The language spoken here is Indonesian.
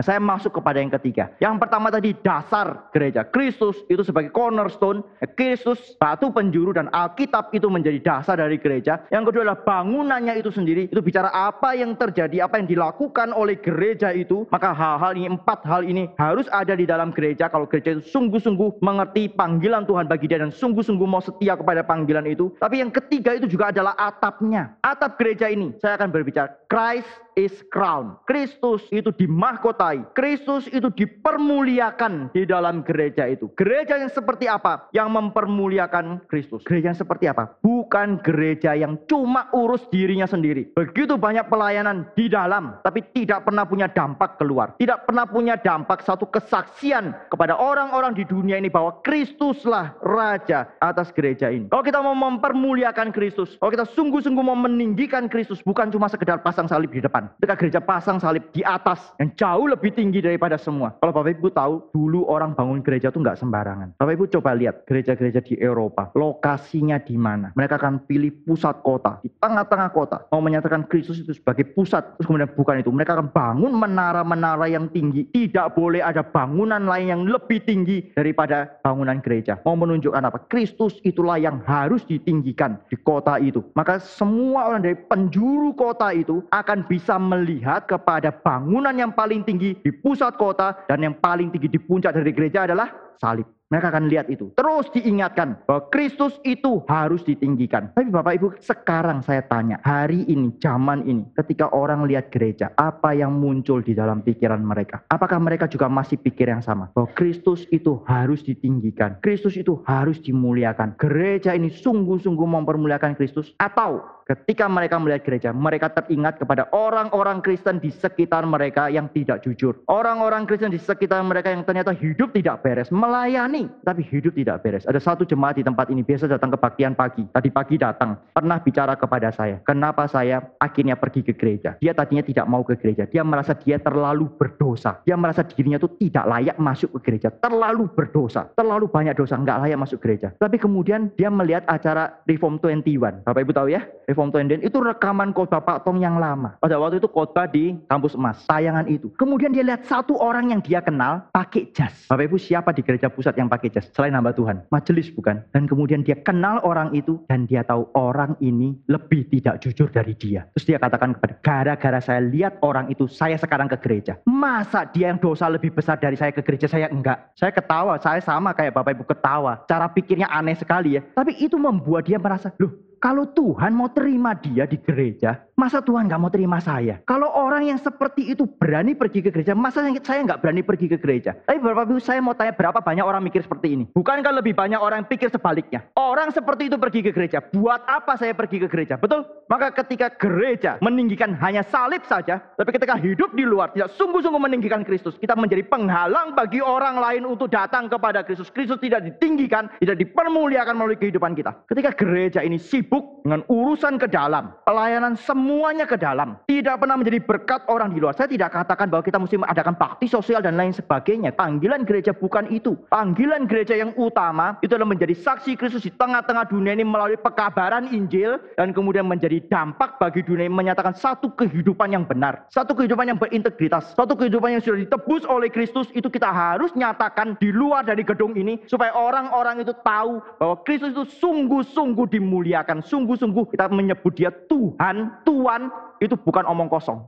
Nah, saya masuk kepada yang ketiga. Yang pertama tadi dasar gereja. Kristus itu sebagai cornerstone. Kristus batu penjuru dan Alkitab itu menjadi dasar dari gereja. Yang kedua adalah bangunannya itu sendiri. Itu bicara apa yang terjadi, apa yang dilakukan oleh gereja itu. Maka hal-hal ini, empat hal ini harus ada di dalam gereja. Kalau gereja itu sungguh-sungguh mengerti panggilan Tuhan bagi dia dan sungguh-sungguh mau setia kepada panggilan itu. Tapi yang ketiga itu juga adalah atapnya. Atap gereja ini, saya akan berbicara Christ is crown. Kristus itu dimahkotai. Kristus itu dipermuliakan di dalam gereja itu. Gereja yang seperti apa? Yang mempermuliakan Kristus. Gereja yang seperti apa? Bukan gereja yang cuma urus dirinya sendiri. Begitu banyak pelayanan di dalam, tapi tidak pernah punya dampak keluar. Tidak pernah punya dampak satu kesaksian kepada orang-orang di dunia ini bahwa Kristuslah Raja atas gereja ini. Kalau kita mau mempermuliakan Kristus, kalau kita sungguh-sungguh mau meninggikan Kristus, bukan cuma sekedar pasang salib di depan. Ketika gereja pasang salib di atas yang jauh lebih tinggi daripada semua. Kalau Bapak Ibu tahu, dulu orang bangun gereja itu nggak sembarangan. Bapak Ibu coba lihat gereja-gereja di Eropa, lokasinya di mana. Mereka akan pilih pusat kota, di tengah-tengah kota. Mau menyatakan Kristus itu sebagai pusat, terus kemudian bukan itu. Mereka akan bangun menara-menara yang tinggi. Tidak boleh ada bangunan lain yang lebih tinggi daripada bangunan gereja. Mau menunjukkan apa? Kristus itulah yang harus ditinggikan di kota itu. Maka semua orang dari penjuru kota itu akan bisa melihat kepada bangunan yang paling tinggi di pusat kota dan yang paling tinggi di puncak dari gereja adalah salib. Mereka akan lihat itu. Terus diingatkan bahwa Kristus itu harus ditinggikan. Tapi Bapak Ibu, sekarang saya tanya, hari ini, zaman ini, ketika orang lihat gereja, apa yang muncul di dalam pikiran mereka? Apakah mereka juga masih pikir yang sama? Bahwa Kristus itu harus ditinggikan. Kristus itu harus dimuliakan. Gereja ini sungguh-sungguh mempermuliakan Kristus. Atau ketika mereka melihat gereja, mereka teringat kepada orang-orang Kristen di sekitar mereka yang tidak jujur. Orang-orang Kristen di sekitar mereka yang ternyata hidup tidak beres, melayani tapi hidup tidak beres. Ada satu jemaat di tempat ini biasa datang kebaktian pagi. Tadi pagi datang, pernah bicara kepada saya, kenapa saya akhirnya pergi ke gereja. Dia tadinya tidak mau ke gereja. Dia merasa dia terlalu berdosa. Dia merasa dirinya itu tidak layak masuk ke gereja. Terlalu berdosa. Terlalu banyak dosa, nggak layak masuk gereja. Tapi kemudian dia melihat acara Reform 21. Bapak Ibu tahu ya, Reform 21 itu rekaman khotbah Pak Tom yang lama. Pada waktu itu khotbah di kampus emas. Tayangan itu. Kemudian dia lihat satu orang yang dia kenal pakai jas. Bapak Ibu siapa di gereja pusat yang pakai jas selain hamba Tuhan. Majelis bukan. Dan kemudian dia kenal orang itu dan dia tahu orang ini lebih tidak jujur dari dia. Terus dia katakan kepada gara-gara saya lihat orang itu saya sekarang ke gereja. Masa dia yang dosa lebih besar dari saya ke gereja saya enggak. Saya ketawa, saya sama kayak Bapak Ibu ketawa. Cara pikirnya aneh sekali ya. Tapi itu membuat dia merasa, loh kalau Tuhan mau terima dia di gereja, masa Tuhan nggak mau terima saya? Kalau orang yang seperti itu berani pergi ke gereja, masa saya nggak berani pergi ke gereja? Tapi Bapak Ibu saya mau tanya berapa banyak orang mikir seperti ini? Bukankah lebih banyak orang yang pikir sebaliknya? Orang seperti itu pergi ke gereja, buat apa saya pergi ke gereja? Betul? Maka ketika gereja meninggikan hanya salib saja, tapi ketika hidup di luar tidak sungguh-sungguh meninggikan Kristus, kita menjadi penghalang bagi orang lain untuk datang kepada Kristus. Kristus tidak ditinggikan, tidak dipermuliakan melalui kehidupan kita. Ketika gereja ini sibuk dengan urusan ke dalam, pelayanan semuanya ke dalam, tidak pernah menjadi berkat orang di luar. Saya tidak katakan bahwa kita mesti mengadakan bakti sosial dan lain sebagainya. Panggilan gereja bukan itu. Panggilan gereja yang utama itu adalah menjadi saksi Kristus di tengah-tengah dunia ini melalui pekabaran Injil dan kemudian menjadi dampak bagi dunia ini menyatakan satu kehidupan yang benar, satu kehidupan yang berintegritas, satu kehidupan yang sudah ditebus oleh Kristus itu kita harus nyatakan di luar dari gedung ini supaya orang-orang itu tahu bahwa Kristus itu sungguh-sungguh dimuliakan sungguh-sungguh kita menyebut dia Tuhan, Tuhan itu bukan omong kosong.